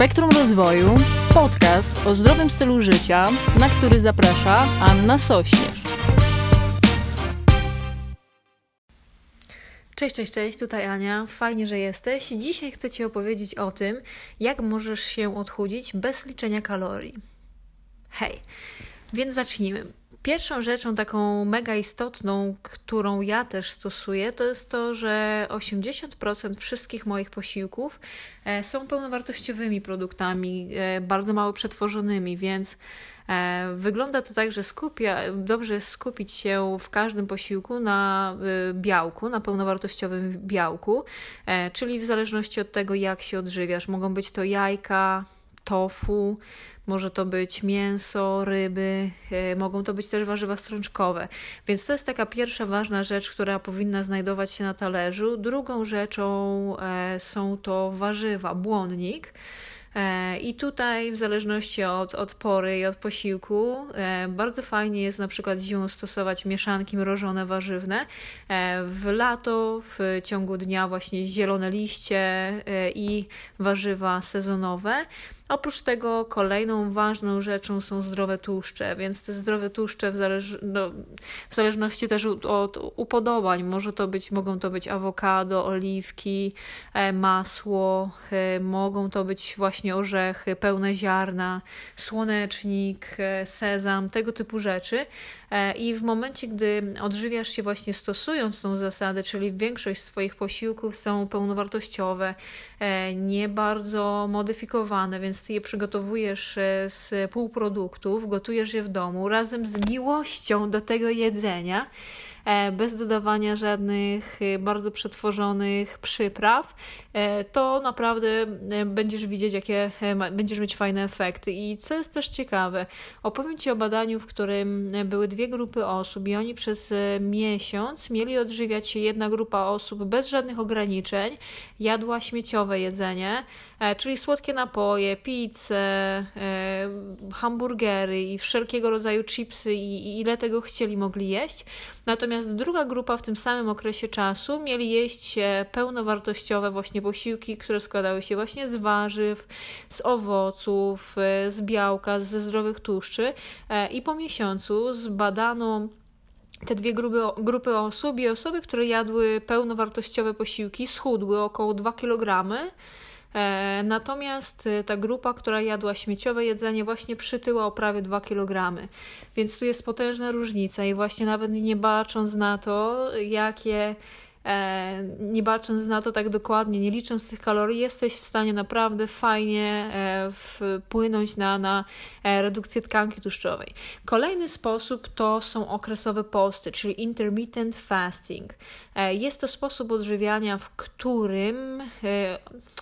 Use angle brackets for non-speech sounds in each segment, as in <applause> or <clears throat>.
Spektrum Rozwoju, podcast o zdrowym stylu życia, na który zaprasza Anna Sośnierz. Cześć, cześć, cześć, tutaj Ania. Fajnie, że jesteś. Dzisiaj chcę Ci opowiedzieć o tym, jak możesz się odchudzić bez liczenia kalorii. Hej, więc zacznijmy. Pierwszą rzeczą taką mega istotną, którą ja też stosuję, to jest to, że 80% wszystkich moich posiłków e, są pełnowartościowymi produktami, e, bardzo mało przetworzonymi, więc e, wygląda to tak, że skupia, dobrze jest skupić się w każdym posiłku na białku, na pełnowartościowym białku, czyli w zależności od tego, jak się odżywiasz. Mogą być to jajka, tofu, może to być mięso, ryby, e, mogą to być też warzywa strączkowe. Więc to jest taka pierwsza ważna rzecz, która powinna znajdować się na talerzu. Drugą rzeczą e, są to warzywa, błonnik. E, I tutaj, w zależności od, od pory i od posiłku, bardzo fajnie jest na przykład zimą stosować mieszanki mrożone warzywne. W lato, w ciągu dnia, właśnie zielone liście i warzywa sezonowe. Oprócz tego kolejną ważną rzeczą są zdrowe tłuszcze, więc te zdrowe tłuszcze w, zależ no, w zależności też od upodobań, może to być, mogą to być awokado, oliwki, e, masło, e, mogą to być właśnie orzechy, pełne ziarna, słonecznik, e, sezam, tego typu rzeczy. I w momencie, gdy odżywiasz się właśnie stosując tą zasadę, czyli większość swoich posiłków są pełnowartościowe, nie bardzo modyfikowane, więc je przygotowujesz e, z półproduktów, gotujesz je w domu razem z miłością do tego jedzenia, bez dodawania żadnych e, bardzo przetworzonych przypraw, e, to naprawdę będziesz widzieć, jakie będziesz mieć fajne efekty. I co jest też ciekawe, opowiem Ci o badaniu, w którym były dwie grupy osób i oni przez miesiąc mieli odżywiać się jedna grupa osób bez żadnych ograniczeń, jadła śmieciowe jedzenie, czyli słodkie napoje, pizze, hamburgery i wszelkiego rodzaju chipsy i ile tego chcieli mogli jeść. Natomiast druga grupa w tym samym okresie czasu mieli jeść pełnowartościowe właśnie posiłki, które składały się właśnie z warzyw, z owoców, z białka, ze zdrowych tłuszczy e, i po miesiącu zbadano te dwie grupy, grupy osób i osoby, które jadły pełnowartościowe posiłki, schudły około 2 kg E, natomiast e, ta grupa, która jadła śmieciowe jedzenie, właśnie przytyła o prawie 2 kg. Więc tu jest potężna różnica i właśnie nawet nie bacząc na to, jakie E, nie bacząc na to tak dokładnie, nie licząc tych kalorii, jesteś w stanie naprawdę fajnie e, wpłynąć na, na e, redukcję tkanki tłuszczowej. Kolejny sposób to są okresowe posty, czyli intermittent fasting. Jest to sposób odżywiania, w którym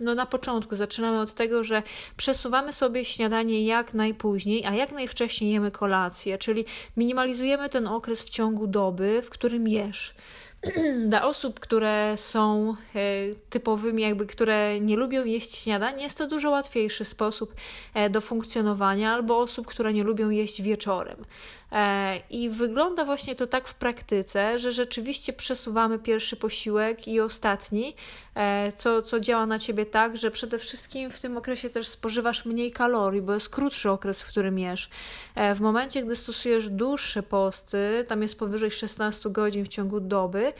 no na początku zaczynamy od tego, że przesuwamy sobie śniadanie jak najpóźniej, a jak najwcześniej jemy kolację, czyli minimalizujemy ten okres w ciągu doby, w którym jesz. <clears throat> dla osób, które są e, typowymi, jakby które nie lubią jeść śniadań, jest to dużo łatwiejszy sposób e, do funkcjonowania, albo osób, które nie lubią jeść wieczorem. E, I wygląda właśnie to tak w praktyce, że rzeczywiście przesuwamy pierwszy posiłek i ostatni, e, co, co działa na ciebie tak, że przede wszystkim w tym okresie też spożywasz mniej kalorii, bo jest krótszy okres, w którym jesz. E, w momencie, gdy stosujesz dłuższe posty, tam jest powyżej 16 godzin w ciągu doby,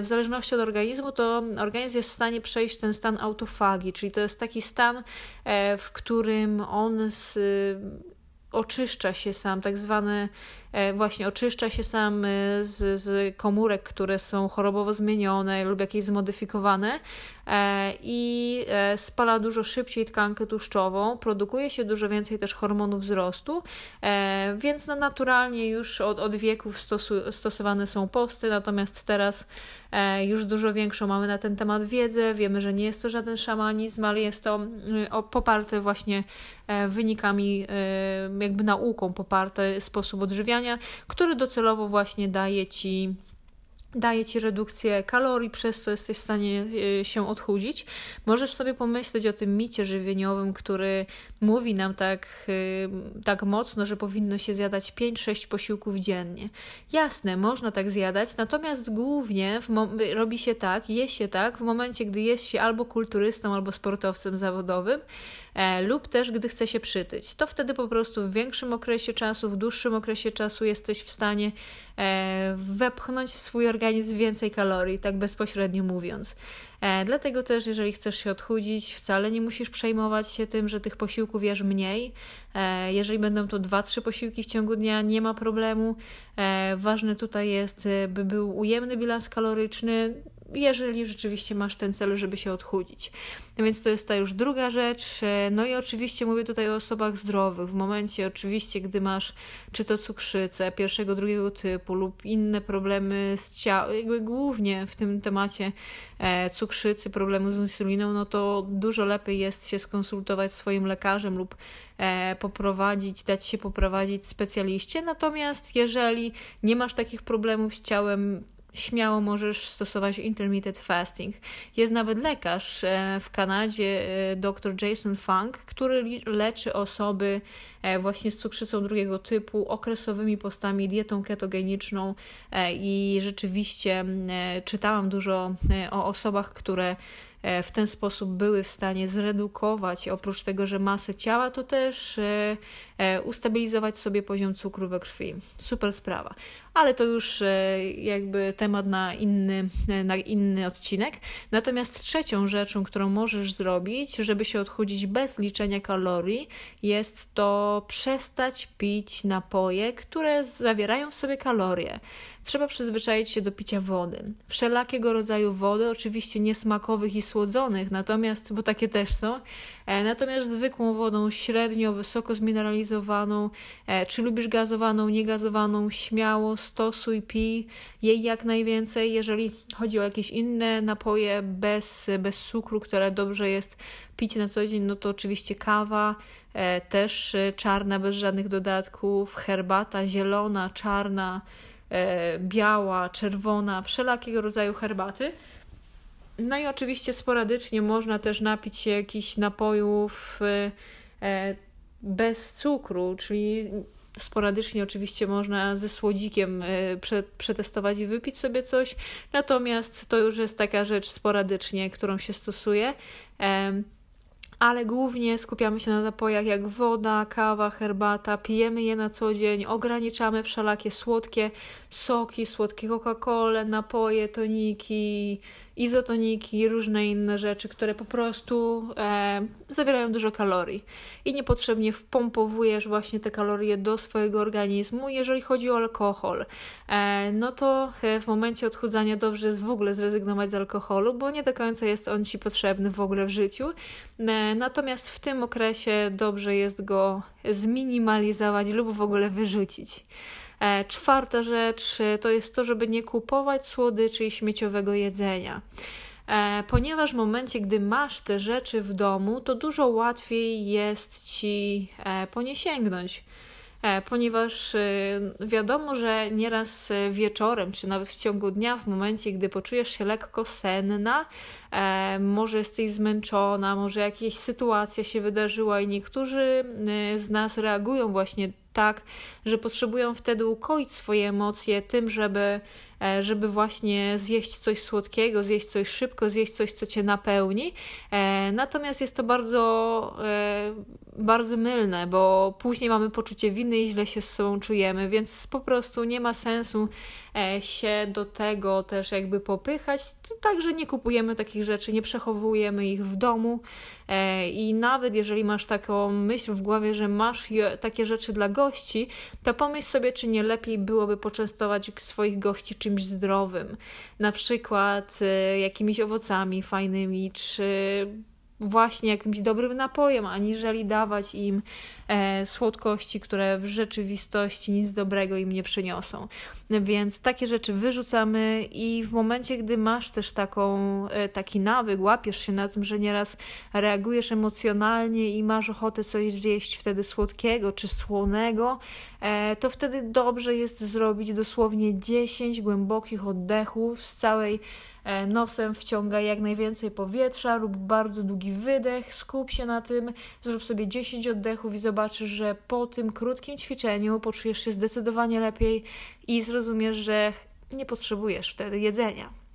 w zależności od organizmu, to organizm jest w stanie przejść ten stan autofagii, czyli to jest taki stan, w którym on z oczyszcza się sam, tak zwany E, właśnie oczyszcza się sam e, z, z komórek, które są chorobowo zmienione lub jakieś zmodyfikowane e, i spala dużo szybciej tkankę tłuszczową, produkuje się dużo więcej też hormonów wzrostu, więc no naturalnie już od, od wieków stosu, stosowane są posty, natomiast teraz już dużo większą mamy na ten temat wiedzę, wiemy, że nie jest to żaden szamanizm, ale jest to poparte właśnie wynikami, jakby nauką poparte sposób odżywiania, który docelowo właśnie daje ci daje ci redukcję kalorii, przez to jesteś w stanie e, się odchudzić. Możesz sobie pomyśleć o tym micie żywieniowym, który mówi nam tak, e, tak mocno, że powinno się zjadać 5-6 posiłków dziennie. Jasne, można tak zjadać, natomiast głównie robi się tak, je się tak w momencie, gdy jest się albo kulturystą, albo sportowcem zawodowym, e, lub też gdy chce się przytyć. To wtedy po prostu w większym okresie czasu, w dłuższym okresie czasu jesteś w stanie e, wepchnąć swój organizm więcej kalorii, tak bezpośrednio mówiąc. E, dlatego też, jeżeli chcesz się odchudzić, wcale nie musisz przejmować się tym, że tych posiłków jesz mniej. E, jeżeli będą to 2-3 posiłki w ciągu dnia, nie ma problemu. E, ważny tutaj jest, by był ujemny bilans kaloryczny, jeżeli rzeczywiście masz ten cel, żeby się odchudzić. No więc to jest ta już druga rzecz. No i oczywiście mówię tutaj o osobach zdrowych. W momencie oczywiście, gdy masz czy to cukrzycę pierwszego, drugiego typu lub inne problemy z ciałem, jakby głównie w tym temacie e, cukrzycy, problemu z insuliną, no to dużo lepiej jest się skonsultować z swoim lekarzem lub e, poprowadzić, dać się poprowadzić specjaliście. Natomiast jeżeli nie masz takich problemów z ciałem, śmiało możesz stosować intermittent fasting. Jest nawet lekarz e, w Kanadzie, e, dr Jason Funk, który leczy osoby e, właśnie z cukrzycą drugiego typu, okresowymi postami, dietą ketogeniczną i rzeczywiście czytałam dużo o osobach, które w ten sposób były w stanie zredukować, oprócz tego, że masę ciała, to też ustabilizować sobie poziom cukru we krwi. Super sprawa. Ale to już jakby temat na inny, na inny odcinek. Natomiast trzecią rzeczą, którą możesz zrobić, żeby się odchudzić bez liczenia kalorii, jest to przestać pić napoje, które zawierają w sobie kalorie trzeba przyzwyczaić się do picia wody. Wszelakiego rodzaju wody, oczywiście niesmakowych i słodzonych, natomiast, bo takie też są, e, natomiast zwykłą wodą średnio, wysoko zmineralizowaną, e, czy lubisz gazowaną, niegazowaną, śmiało stosuj, pij jej jak najwięcej. Jeżeli chodzi o jakieś inne napoje bez, bez cukru, które dobrze jest pić na co dzień, no to oczywiście kawa, e, też czarna, bez żadnych dodatków, herbata zielona, czarna, E, biała, czerwona, wszelakiego rodzaju herbaty. No i oczywiście sporadycznie można też napić się jakichś napojów bez cukru, czyli sporadycznie oczywiście można ze słodzikiem przetestować i wypić sobie coś, natomiast to już jest taka rzecz sporadycznie, którą się stosuje. Ale głównie skupiamy się na napojach jak woda, kawa, herbata, pijemy je na co dzień, ograniczamy wszelakie słodkie soki, słodkie Coca-Cola, napoje, toniki, izotoniki różne inne rzeczy, które po prostu e, zawierają dużo kalorii i niepotrzebnie wpompowujesz właśnie te kalorie do swojego organizmu. Jeżeli chodzi o alkohol, e, no to e, w momencie odchudzania dobrze jest w ogóle zrezygnować z alkoholu, bo nie do końca jest on ci potrzebny w ogóle w życiu. E, natomiast w tym okresie dobrze jest go zminimalizować lub w ogóle wyrzucić. E, czwarta rzecz e, to jest to, żeby nie kupować słodyczy i śmieciowego jedzenia e, ponieważ w momencie, gdy masz te rzeczy w domu, to dużo łatwiej jest ci po nie sięgnąć. Ponieważ wiadomo, że nieraz wieczorem, czy nawet w ciągu dnia, w momencie, gdy poczujesz się lekko senna, może jesteś zmęczona, może jakaś sytuacja się wydarzyła, i niektórzy z nas reagują właśnie tak, że potrzebują wtedy ukoić swoje emocje tym, żeby, e, żeby właśnie zjeść coś słodkiego, zjeść coś szybko, zjeść coś, co cię napełni. E, natomiast jest to bardzo, e, bardzo mylne, bo później mamy poczucie winy i źle się z sobą czujemy, więc po prostu nie ma sensu się do tego też jakby popychać. Także nie kupujemy takich rzeczy, nie przechowujemy ich w domu. I nawet jeżeli masz taką myśl w głowie, że masz takie rzeczy dla gości, to pomyśl sobie, czy nie lepiej byłoby poczęstować swoich gości czymś zdrowym, na przykład y, jakimiś owocami fajnymi, czy właśnie jakimś dobrym napojem, aniżeli dawać im e, słodkości, które w rzeczywistości nic dobrego im nie przyniosą. Więc takie rzeczy wyrzucamy i w momencie, gdy masz też taką, e, taki nawyk, łapiesz się na tym, że nieraz reagujesz emocjonalnie i masz ochotę coś zjeść wtedy słodkiego czy słonego, e, to wtedy dobrze jest zrobić dosłownie 10 głębokich oddechów z całej nosem wciąga jak najwięcej powietrza lub bardzo długi wydech, skup się na tym, zrób sobie 10 oddechów i zobaczysz, że po tym krótkim ćwiczeniu poczujesz się zdecydowanie lepiej i zrozumiesz, że nie potrzebujesz wtedy jedzenia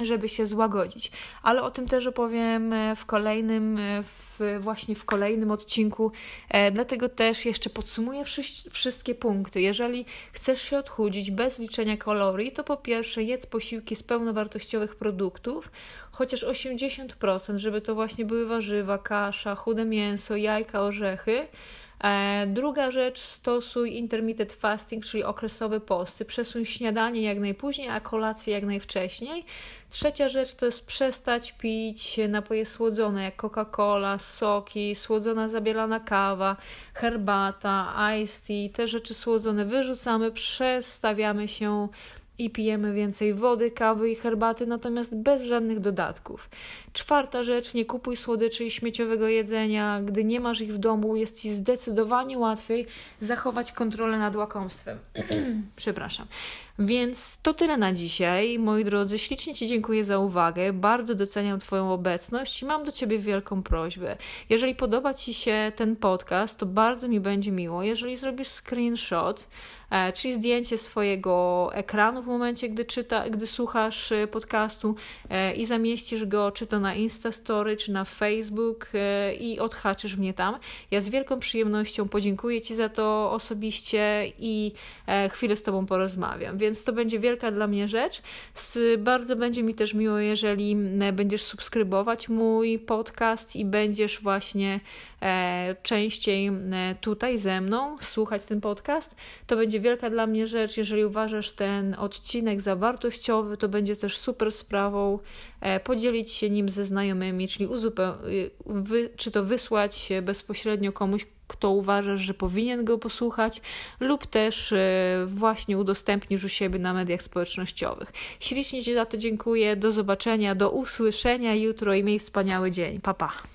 żeby się złagodzić. Ale o tym też opowiem e, w kolejnym, e, w, właśnie w kolejnym odcinku. E, dlatego też jeszcze podsumuję wszystkie punkty. Jeżeli chcesz się odchudzić bez liczenia kalorii, to po pierwsze jedz posiłki z pełnowartościowych produktów, chociaż 80%, żeby to właśnie były warzywa, kasza, chude mięso, jajka, orzechy. E, druga rzecz, stosuj intermittent fasting, czyli okresowe posty. Przesuń śniadanie jak najpóźniej, a kolację jak najwcześniej. Trzecia rzecz to jest przestać pić napoje słodzone jak Coca-Cola, soki, słodzona zabielana kawa, herbata, iced tea. Te rzeczy słodzone wyrzucamy, przestawiamy się i pijemy więcej wody, kawy i herbaty, natomiast bez żadnych dodatków. Czwarta rzecz, nie kupuj słodyczy i śmieciowego jedzenia. Gdy nie masz ich w domu, jest ci zdecydowanie łatwiej zachować kontrolę nad łakomstwem. <clears throat> Przepraszam. Więc to tyle na dzisiaj. Moi drodzy, ślicznie Ci dziękuję za uwagę. Bardzo doceniam Twoją obecność i mam do Ciebie wielką prośbę. Jeżeli podoba Ci się ten podcast, to bardzo mi będzie miło, jeżeli zrobisz screenshot, e, czyli zdjęcie swojego ekranu w momencie, gdy, czyta, gdy słuchasz e, podcastu e, i zamieścisz go czy to na Instastory, czy na Facebook i odhaczysz mnie tam. Ja z wielką przyjemnością podziękuję Ci za to osobiście i chwilę z Tobą porozmawiam więc to będzie wielka dla mnie rzecz. Bardzo będzie mi też miło, jeżeli będziesz subskrybować mój podcast i będziesz właśnie e, częściej e, tutaj ze mną słuchać ten podcast. To będzie wielka dla mnie rzecz. Jeżeli uważasz ten odcinek za wartościowy, to będzie też super sprawą e, podzielić się nim ze znajomymi, czyli uzupeł- czy to wysłać bezpośrednio komuś, kto uważasz, że powinien go posłuchać, lub też e, właśnie udostępnisz u siebie na mediach społecznościowych. Ślicznie Ci za to dziękuję. Do zobaczenia, do usłyszenia jutro i miej wspaniały dzień. Pa, pa.